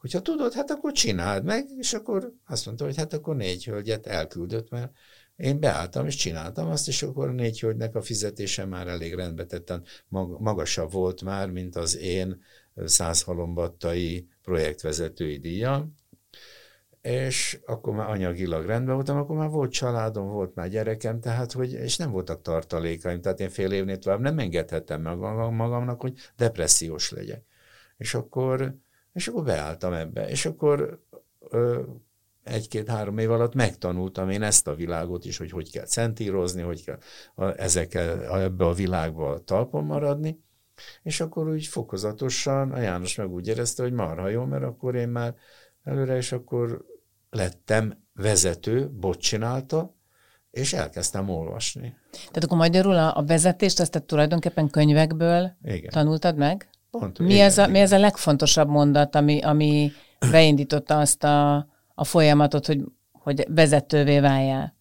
hogyha tudod, hát akkor csináld meg, és akkor azt mondta, hogy hát akkor négy hölgyet elküldött, mert én beálltam és csináltam azt, és akkor a négy hölgynek a fizetése már elég rendbe tettem, magasabb volt már, mint az én százhalombattai projektvezetői díjam, és akkor már anyagilag rendben voltam, akkor már volt családom, volt már gyerekem, tehát, hogy, és nem voltak tartalékaim, tehát én fél évnél tovább nem engedhettem meg magamnak, hogy depressziós legyek. És akkor, és akkor beálltam ebbe, és akkor egy-két-három év alatt megtanultam én ezt a világot is, hogy hogy kell centírozni, hogy kell a, ezekkel ebbe a világba talpon maradni, és akkor úgy fokozatosan a János meg úgy érezte, hogy marha jó, mert akkor én már előre, és akkor lettem vezető, bot csinálta, és elkezdtem olvasni. Tehát akkor magyarul a, a vezetést, azt te tulajdonképpen könyvekből igen. tanultad meg? Pont, mi, igen, ez a, mi ez a legfontosabb mondat, ami, ami beindította azt a, a folyamatot, hogy, hogy vezetővé váljál?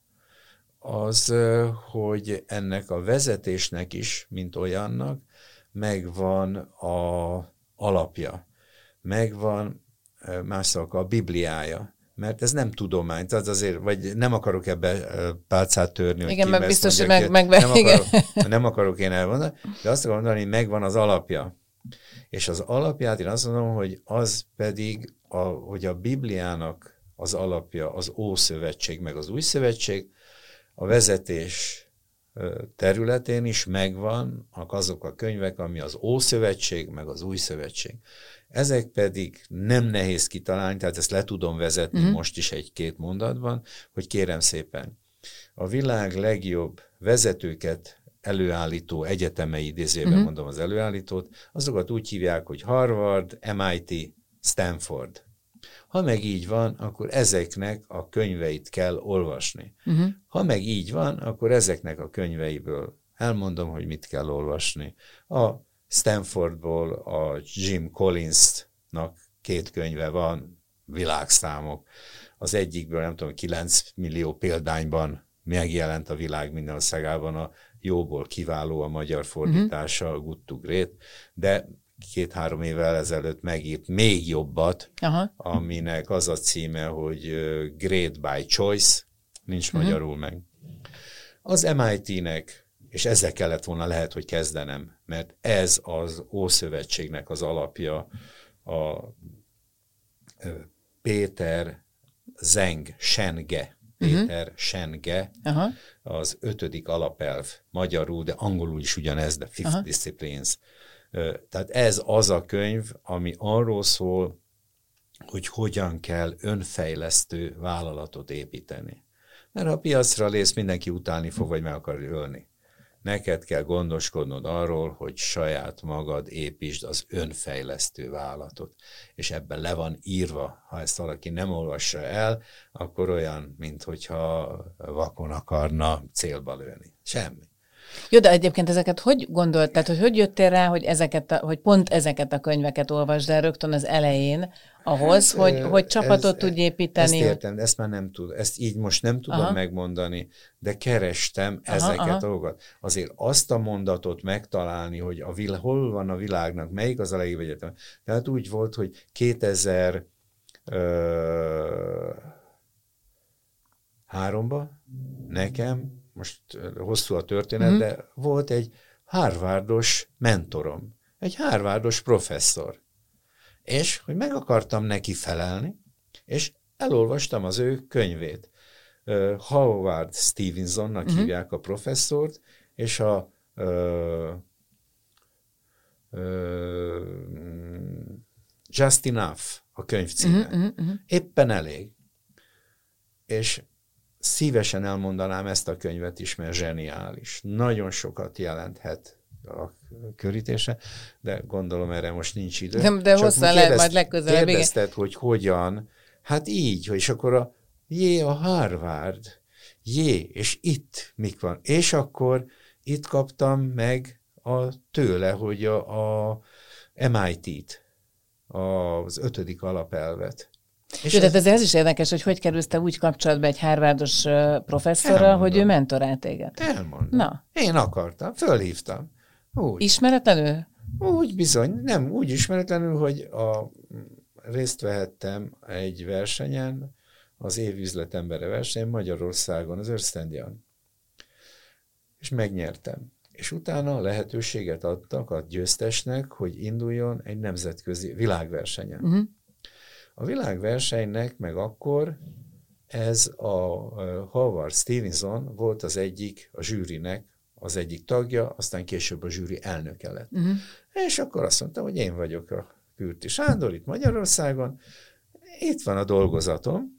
Az, hogy ennek a vezetésnek is, mint olyannak, megvan a alapja, megvan más a Bibliája, mert ez nem tudomány, tehát azért, vagy nem akarok ebbe pálcát törni, hogy igen, mert biztos, hogy meg, meg, nem, akarok, nem akarok én elmondani, de azt akarom mondani, hogy megvan az alapja. És az alapját én azt mondom, hogy az pedig, a, hogy a Bibliának az alapja az Ószövetség, meg az Új Szövetség, a vezetés területén is megvan azok a könyvek, ami az Ószövetség, meg az Új Szövetség. Ezek pedig nem nehéz kitalálni, tehát ezt le tudom vezetni uh-huh. most is egy-két mondatban, hogy kérem szépen, a világ legjobb vezetőket előállító egyetemei, idézőben uh-huh. mondom az előállítót, azokat úgy hívják, hogy Harvard, MIT, Stanford. Ha meg így van, akkor ezeknek a könyveit kell olvasni. Uh-huh. Ha meg így van, akkor ezeknek a könyveiből elmondom, hogy mit kell olvasni. A Stanfordból a Jim Collinsnak két könyve van, világszámok. Az egyikből nem tudom, 9 millió példányban megjelent a világ minden országában a jóból kiváló a magyar fordítása, uh-huh. a Good to Great, de két-három évvel ezelőtt megírt még jobbat, Aha. aminek az a címe, hogy Great by Choice, nincs uh-huh. magyarul meg. Az MIT-nek, és ezzel kellett volna lehet, hogy kezdenem, mert ez az Ószövetségnek az alapja, a Péter Zeng Senge, mhm. Péter uh-huh. Senge, Aha. az ötödik alapelv, magyarul, de angolul is ugyanez, de Fifth Aha. Disciplines. Tehát ez az a könyv, ami arról szól, hogy hogyan kell önfejlesztő vállalatot építeni. Mert ha a piacra lész, mindenki utálni fog, vagy meg akar ölni. Neked kell gondoskodnod arról, hogy saját magad építsd az önfejlesztő vállalatot. És ebben le van írva, ha ezt valaki nem olvassa el, akkor olyan, mint hogyha vakon akarna célba lőni. Semmi. Jó, de egyébként ezeket hogy gondolt, tehát hogy hogy jöttél rá, hogy, ezeket a, hogy pont ezeket a könyveket olvasd el rögtön az elején, ahhoz, hát, hogy, hogy csapatot ez, tudj építeni? Ezt értem, ezt már nem tud, ezt így most nem tudom aha. megmondani, de kerestem aha, ezeket aha. a dolgokat. Azért azt a mondatot megtalálni, hogy a vil, hol van a világnak, melyik az a legjobb egyetem. Tehát úgy volt, hogy 2000 ö, háromba nekem most hosszú a történet, mm-hmm. de volt egy Harvardos mentorom, egy Harvardos professzor. És, hogy meg akartam neki felelni, és elolvastam az ő könyvét. Uh, Howard Stevensonnak mm-hmm. hívják a professzort, és a uh, uh, Just Enough a könyv címe. Mm-hmm. Éppen elég. És szívesen elmondanám ezt a könyvet is, mert zseniális. Nagyon sokat jelenthet a körítése, de gondolom erre most nincs idő. Nem, de hosszan lehet majd legközelebb. Kérdezted, hogy hogyan, hát így, hogy és akkor a jé, a Harvard, jé, és itt mik van. És akkor itt kaptam meg a tőle, hogy a, a MIT-t, az ötödik alapelvet. És Jó, ez... tehát ez is érdekes, hogy hogy kerülsz te úgy kapcsolatba egy Harvardos professzorral, Elmondom. hogy ő mentorált téged. Elmondom. Na. Én akartam, fölhívtam. Úgy. Ismeretlenül? Úgy bizony, nem, úgy ismeretlenül, hogy a, részt vehettem egy versenyen, az év üzletembere verseny Magyarországon, az Ernst És megnyertem. És utána lehetőséget adtak a győztesnek, hogy induljon egy nemzetközi világversenyen. Uh-huh. A világversenynek meg akkor ez a Howard Stevenson volt az egyik, a zsűrinek az egyik tagja, aztán később a zsűri elnöke lett. Uh-huh. És akkor azt mondtam, hogy én vagyok a Kürti Sándor itt Magyarországon, itt van a dolgozatom,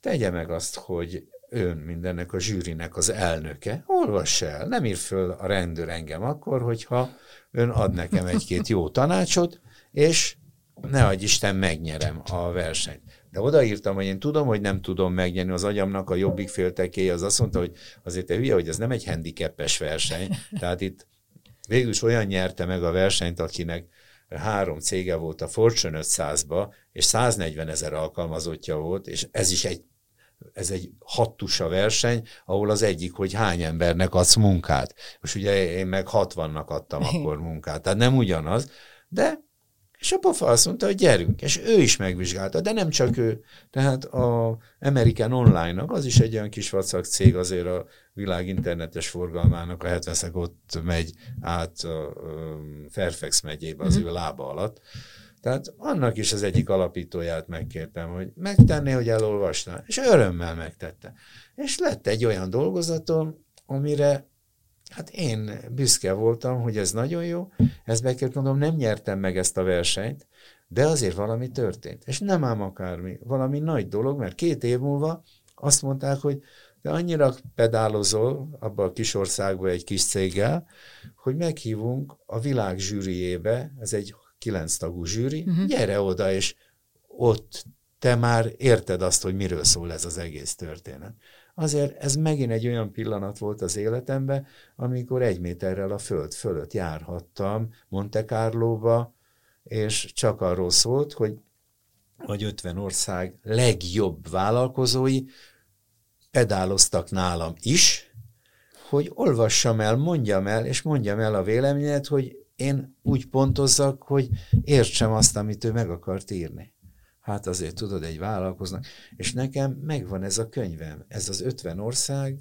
tegye meg azt, hogy ön mindennek a zsűrinek az elnöke, olvass el, nem ír föl a rendőr engem akkor, hogyha ön ad nekem egy-két jó tanácsot, és ne adj Isten, megnyerem a versenyt. De odaírtam, hogy én tudom, hogy nem tudom megnyerni az agyamnak, a jobbik féltekéje az azt mondta, hogy azért te hülye, hogy ez nem egy handicapes verseny. Tehát itt végül is olyan nyerte meg a versenyt, akinek három cége volt a Fortune 500-ba, és 140 ezer alkalmazottja volt, és ez is egy ez egy hattusa verseny, ahol az egyik, hogy hány embernek adsz munkát. Most ugye én meg 60-nak adtam akkor munkát, tehát nem ugyanaz, de és a pofa azt mondta, hogy gyerünk, és ő is megvizsgálta, de nem csak ő. Tehát a American Online-nak, az is egy olyan kis vacak cég, azért a világ internetes forgalmának a 70 ott megy át a Fairfax megyébe az mhm. ő lába alatt. Tehát annak is az egyik alapítóját megkértem, hogy megtenné, hogy elolvasná, és örömmel megtette. És lett egy olyan dolgozatom, amire Hát én büszke voltam, hogy ez nagyon jó, ezt be kell mondom, nem nyertem meg ezt a versenyt, de azért valami történt. És nem ám akármi, valami nagy dolog, mert két év múlva azt mondták, hogy de annyira pedálozol abba a kis országba egy kis céggel, hogy meghívunk a világ zsűriébe, ez egy kilenc tagú zsűri, uh-huh. gyere oda, és ott te már érted azt, hogy miről szól ez az egész történet azért ez megint egy olyan pillanat volt az életemben, amikor egy méterrel a föld fölött járhattam Monte Carlo-ba, és csak arról szólt, hogy vagy 50 ország legjobb vállalkozói pedáloztak nálam is, hogy olvassam el, mondjam el, és mondjam el a véleményet, hogy én úgy pontozzak, hogy értsem azt, amit ő meg akart írni hát azért tudod, egy vállalkoznak. És nekem megvan ez a könyvem, ez az 50 ország,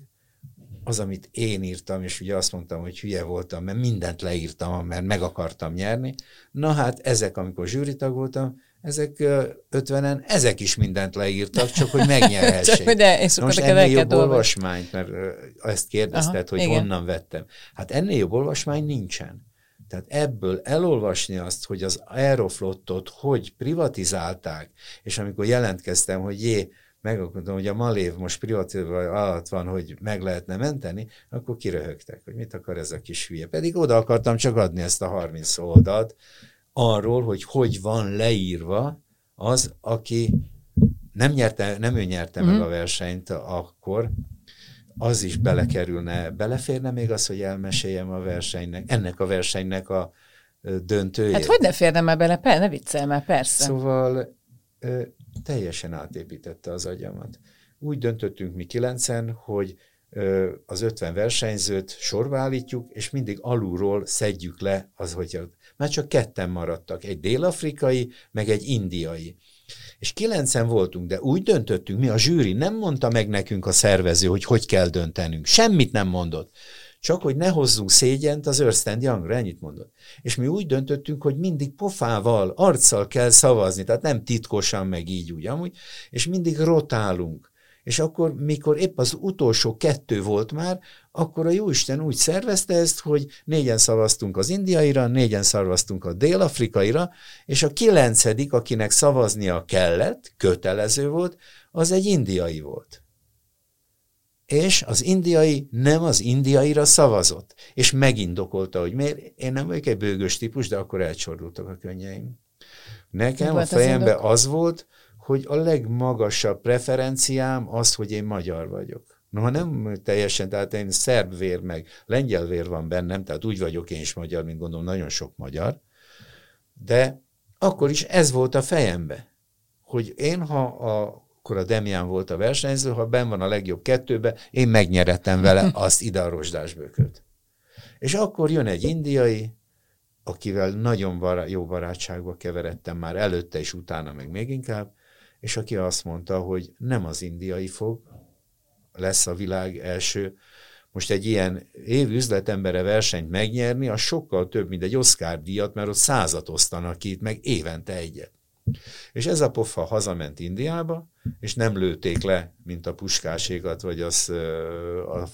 az, amit én írtam, és ugye azt mondtam, hogy hülye voltam, mert mindent leírtam, mert meg akartam nyerni. Na hát ezek, amikor zsűritag voltam, ezek ötvenen, ezek is mindent leírtak, csak hogy megnyerhessék. de, és most ennél jobb olvasmányt, mert ezt kérdezted, Aha, hogy igen. honnan vettem. Hát ennél jobb olvasmány nincsen. Tehát ebből elolvasni azt, hogy az Aeroflottot hogy privatizálták, és amikor jelentkeztem, hogy jé, megakadom, hogy a Malév most privatizálva alatt van, hogy meg lehetne menteni, akkor kiröhögtek, hogy mit akar ez a kis hülye. Pedig oda akartam csak adni ezt a 30 oldalt arról, hogy hogy van leírva az, aki nem, nyerte, nem ő nyerte mm. meg mhm. a versenyt akkor, az is belekerülne, beleférne még az, hogy elmeséljem a versenynek, ennek a versenynek a döntőjét. Hát hogy ne férne már bele? Per, ne viccelj már, persze. Szóval teljesen átépítette az agyamat. Úgy döntöttünk mi kilencen, hogy az 50 versenyzőt sorba állítjuk, és mindig alulról szedjük le az, hogy már csak ketten maradtak, egy dél-afrikai, meg egy indiai. És kilencen voltunk, de úgy döntöttünk, mi a zsűri nem mondta meg nekünk a szervező, hogy hogy kell döntenünk. Semmit nem mondott. Csak hogy ne hozzunk szégyent az Ernst Youngra, ennyit mondott. És mi úgy döntöttünk, hogy mindig pofával, arccal kell szavazni, tehát nem titkosan, meg így úgy amúgy, és mindig rotálunk. És akkor, mikor épp az utolsó kettő volt már, akkor a Jóisten úgy szervezte ezt, hogy négyen szavaztunk az indiaira, négyen szavaztunk a dél-afrikaira, és a kilencedik, akinek szavaznia kellett, kötelező volt, az egy indiai volt. És az indiai nem az indiaira szavazott, és megindokolta, hogy miért. Én nem vagyok egy bőgös típus, de akkor elcsordultak a könnyeim. Nekem a fejembe az, az volt, hogy a legmagasabb preferenciám az, hogy én magyar vagyok No, nem teljesen, tehát én szerb vér, meg lengyel vér van bennem, tehát úgy vagyok én is magyar, mint gondolom nagyon sok magyar, de akkor is ez volt a fejembe, hogy én, ha a, akkor a Demián volt a versenyző, ha ben van a legjobb kettőbe, én megnyerettem vele azt ide a rozsdásbököt. És akkor jön egy indiai, akivel nagyon bará- jó barátságba keveredtem már előtte és utána, meg még inkább, és aki azt mondta, hogy nem az indiai fog, lesz a világ első. Most egy ilyen év üzletembere versenyt megnyerni, az sokkal több, mint egy Oscar díjat, mert ott százat osztanak ki, meg évente egyet. És ez a pofa hazament Indiába, és nem lőtték le, mint a puskásékat, vagy az, a,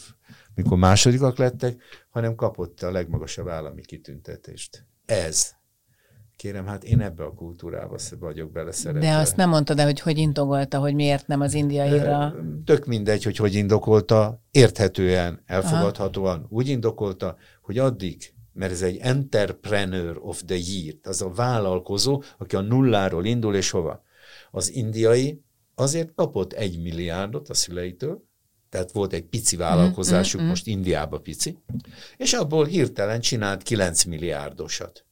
mikor másodikak lettek, hanem kapott a legmagasabb állami kitüntetést. Ez kérem, hát én ebbe a kultúrába vagyok beleszeretve. De azt nem mondtad el, hogy hogy indogolta, hogy miért nem az indiaira? Tök mindegy, hogy hogy indokolta, érthetően, elfogadhatóan Aha. úgy indokolta, hogy addig, mert ez egy entrepreneur of the year, az a vállalkozó, aki a nulláról indul, és hova? Az indiai azért kapott egy milliárdot a szüleitől, tehát volt egy pici vállalkozásuk, mm, mm, mm. most Indiába pici, és abból hirtelen csinált 9 milliárdosat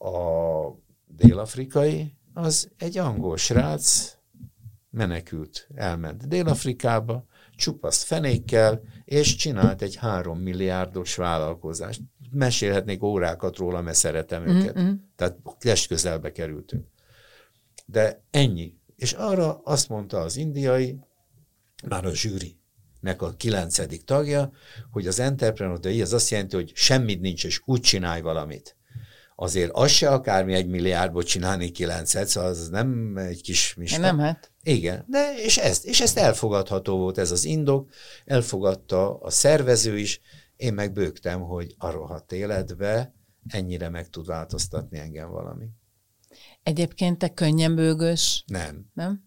a dél-afrikai, az egy angol srác, menekült, elment Dél-Afrikába, csupaszt fenékkel, és csinált egy három milliárdos vállalkozást. Mesélhetnék órákat róla, mert szeretem mm-hmm. őket. Tehát test közelbe kerültünk. De ennyi. És arra azt mondta az indiai, már a zsűri, nek a kilencedik tagja, hogy az entrepreneur, az azt jelenti, hogy semmit nincs, és úgy csinálj valamit azért az se akármi egy milliárdból csinálni kilencet, szóval az nem egy kis mista. Nem hát. Igen, de és ezt, és ezt elfogadható volt ez az indok, elfogadta a szervező is, én meg bőgtem, hogy a rohadt életbe ennyire meg tud változtatni engem valami. Egyébként te könnyen bőgös? Nem. Nem?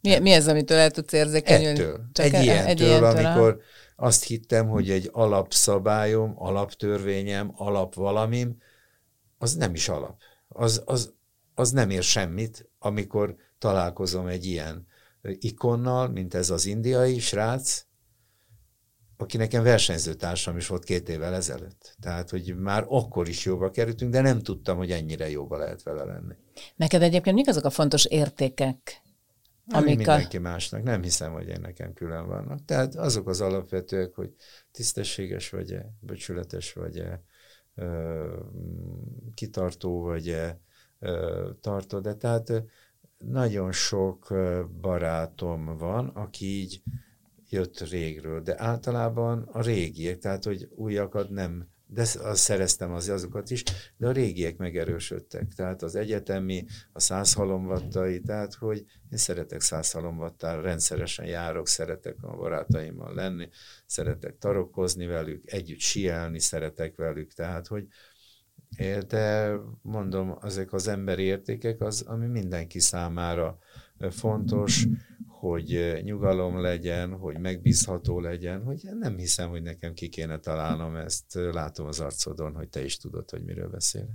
Mi, nem. mi ez, amitől el tudsz érzékenyülni? Ettől. Csak egy, ilyentől, egy ilyentől, amikor azt hittem, hogy egy alapszabályom, alaptörvényem, alapvalamim, az nem is alap. Az, az, az nem ér semmit, amikor találkozom egy ilyen ikonnal, mint ez az indiai srác, aki nekem versenyzőtársam is volt két évvel ezelőtt. Tehát, hogy már akkor is jóba kerültünk, de nem tudtam, hogy ennyire jóba lehet vele lenni. Neked egyébként mik azok a fontos értékek, ami amik mindenki a... másnak. Nem hiszem, hogy én nekem külön vannak. Tehát azok az alapvetőek, hogy tisztességes vagy-e, becsületes vagy-e, kitartó vagy-e? Tartó, de tehát nagyon sok barátom van, aki így jött régről, de általában a régiek, tehát hogy újakat nem de azt szereztem az, azokat is, de a régiek megerősödtek. Tehát az egyetemi, a száz halomvattai, tehát hogy én szeretek száz halomvattára, rendszeresen járok, szeretek a barátaimmal lenni, szeretek tarokkozni velük, együtt sielni szeretek velük, tehát hogy de mondom, ezek az emberi értékek az, ami mindenki számára fontos, hogy nyugalom legyen, hogy megbízható legyen, hogy nem hiszem, hogy nekem ki kéne találnom ezt. Látom az arcodon, hogy te is tudod, hogy miről beszél.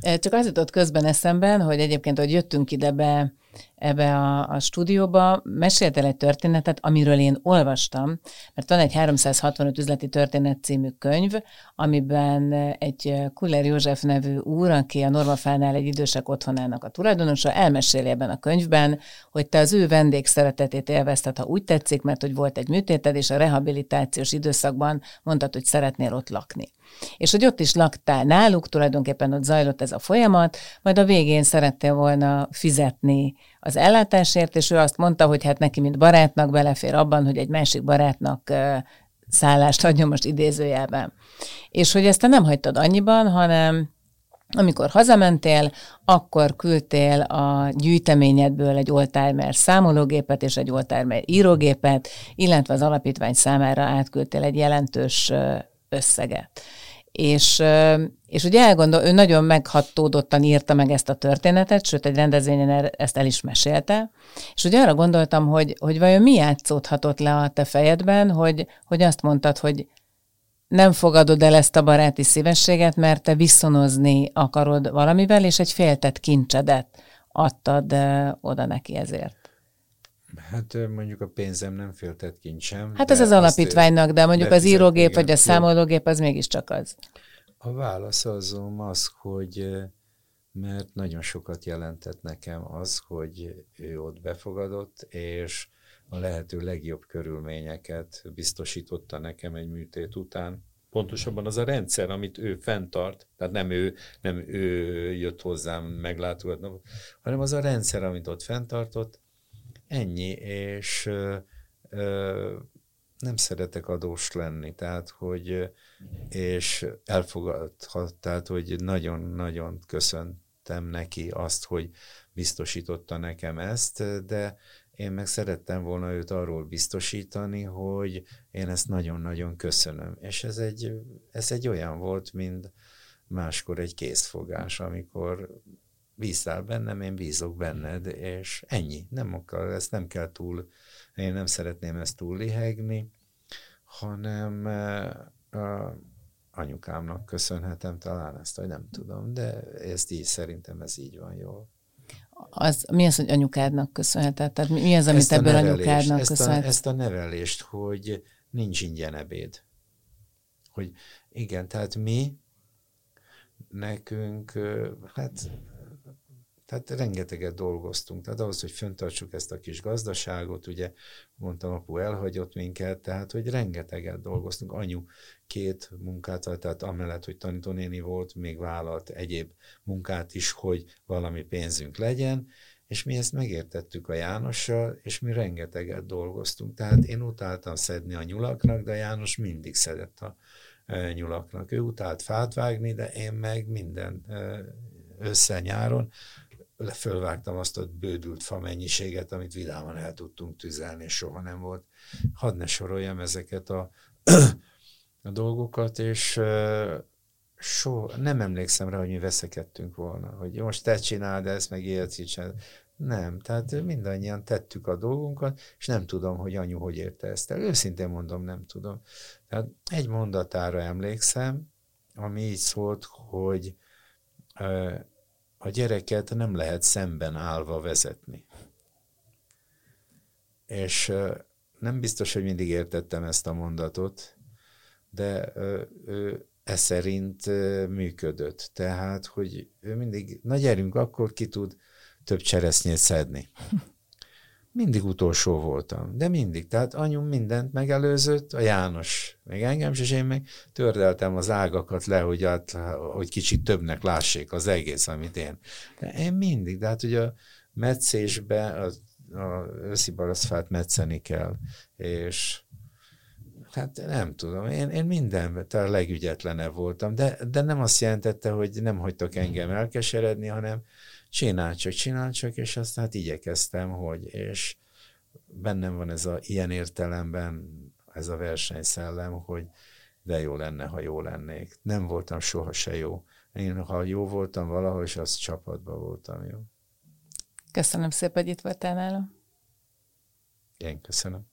Csak az jutott közben eszembe, hogy egyébként, hogy jöttünk ide be ebbe a, a stúdióba, meséltél egy történetet, amiről én olvastam, mert van egy 365 üzleti történet című könyv, amiben egy Kuller József nevű úr, aki a Normafánál egy idősek otthonának a tulajdonosa, elmeséli ebben a könyvben, hogy te az ő vendégszeretetét élvezted, ha úgy tetszik, mert hogy volt egy műtéted, és a rehabilitációs időszakban mondtad, hogy szeretnél ott lakni. És hogy ott is laktál náluk, tulajdonképpen ott zajlott ez a folyamat, majd a végén szerettél volna fizetni az ellátásért, és ő azt mondta, hogy hát neki, mint barátnak belefér abban, hogy egy másik barátnak szállást adjon most idézőjelben. És hogy ezt te nem hagytad annyiban, hanem amikor hazamentél, akkor küldtél a gyűjteményedből egy oldtimer számológépet és egy oldtimer írógépet, illetve az alapítvány számára átküldtél egy jelentős összeget. És, és ugye elgondol, ő nagyon meghatódottan írta meg ezt a történetet, sőt egy rendezvényen ezt el is mesélte, és ugye arra gondoltam, hogy, hogy vajon mi játszódhatott le a te fejedben, hogy, hogy azt mondtad, hogy nem fogadod el ezt a baráti szívességet, mert te viszonozni akarod valamivel, és egy féltett kincsedet adtad oda neki ezért. Hát mondjuk a pénzem nem féltett kincsem. Hát ez az alapítványnak, de mondjuk az írógép vagy a számológép az mégiscsak az. A válasz azon az, hogy mert nagyon sokat jelentett nekem az, hogy ő ott befogadott, és a lehető legjobb körülményeket biztosította nekem egy műtét után. Pontosabban az a rendszer, amit ő fenntart, tehát nem ő, nem ő jött hozzám meglátogatni, hanem az a rendszer, amit ott fenntartott, ennyi, és ö, ö, nem szeretek adós lenni, tehát, hogy és elfogadhat, tehát, hogy nagyon-nagyon köszöntem neki azt, hogy biztosította nekem ezt, de én meg szerettem volna őt arról biztosítani, hogy én ezt nagyon-nagyon köszönöm. És ez egy, ez egy olyan volt, mint máskor egy készfogás, amikor bíztál bennem, én bízok benned, és ennyi. Nem akar, ezt nem kell túl, én nem szeretném ezt túl lihegni, hanem a anyukámnak köszönhetem talán ezt, hogy nem tudom, de ezt így szerintem ez így van jól az, mi az, hogy anyukádnak köszönheted? Tehát mi az, amit ebből nevelést, anyukádnak köszönhet? Ezt a, ezt a nevelést, hogy nincs ingyen ebéd. Hogy igen, tehát mi, nekünk, hát tehát rengeteget dolgoztunk. Tehát ahhoz, hogy föntartsuk ezt a kis gazdaságot, ugye mondtam, apu elhagyott minket, tehát hogy rengeteget dolgoztunk. Anyu két munkát, tehát amellett, hogy tanítónéni volt, még vállalt egyéb munkát is, hogy valami pénzünk legyen, és mi ezt megértettük a Jánossal, és mi rengeteget dolgoztunk. Tehát én utáltam szedni a nyulaknak, de János mindig szedett a e, nyulaknak. Ő utált fát vágni, de én meg minden e, össze nyáron fölvágtam azt a bődült fa mennyiséget, amit vidáman el tudtunk tüzelni, és soha nem volt. Hadd ne soroljam ezeket a, a dolgokat, és soha, nem emlékszem rá, hogy mi veszekedtünk volna, hogy most te csináld ezt, meg ilyet. Nem, tehát mindannyian tettük a dolgunkat, és nem tudom, hogy anyu hogy érte ezt el. Őszintén mondom, nem tudom. Tehát egy mondatára emlékszem, ami így szólt, hogy a gyereket nem lehet szemben állva vezetni. És nem biztos, hogy mindig értettem ezt a mondatot, de e szerint működött. Tehát, hogy ő mindig, na gyerünk, akkor ki tud több cseresznyét szedni. Mindig utolsó voltam, de mindig. Tehát anyum mindent megelőzött, a János, meg engem, és én meg tördeltem az ágakat le, hogy, át, hogy kicsit többnek lássék az egész, amit én. De én mindig, de hát ugye a metszésbe, a, a őszi baraszfát metszeni kell, és hát nem tudom, én, én mindenben a legügyetlenebb voltam, de, de nem azt jelentette, hogy nem hagytak engem elkeseredni, hanem csinál csak, csinál csak, és azt hát igyekeztem, hogy, és bennem van ez a ilyen értelemben ez a versenyszellem, hogy de jó lenne, ha jó lennék. Nem voltam soha se jó. Én, ha jó voltam valahol, és az csapatban voltam jó. Köszönöm szépen, hogy itt voltál nálam. Én köszönöm.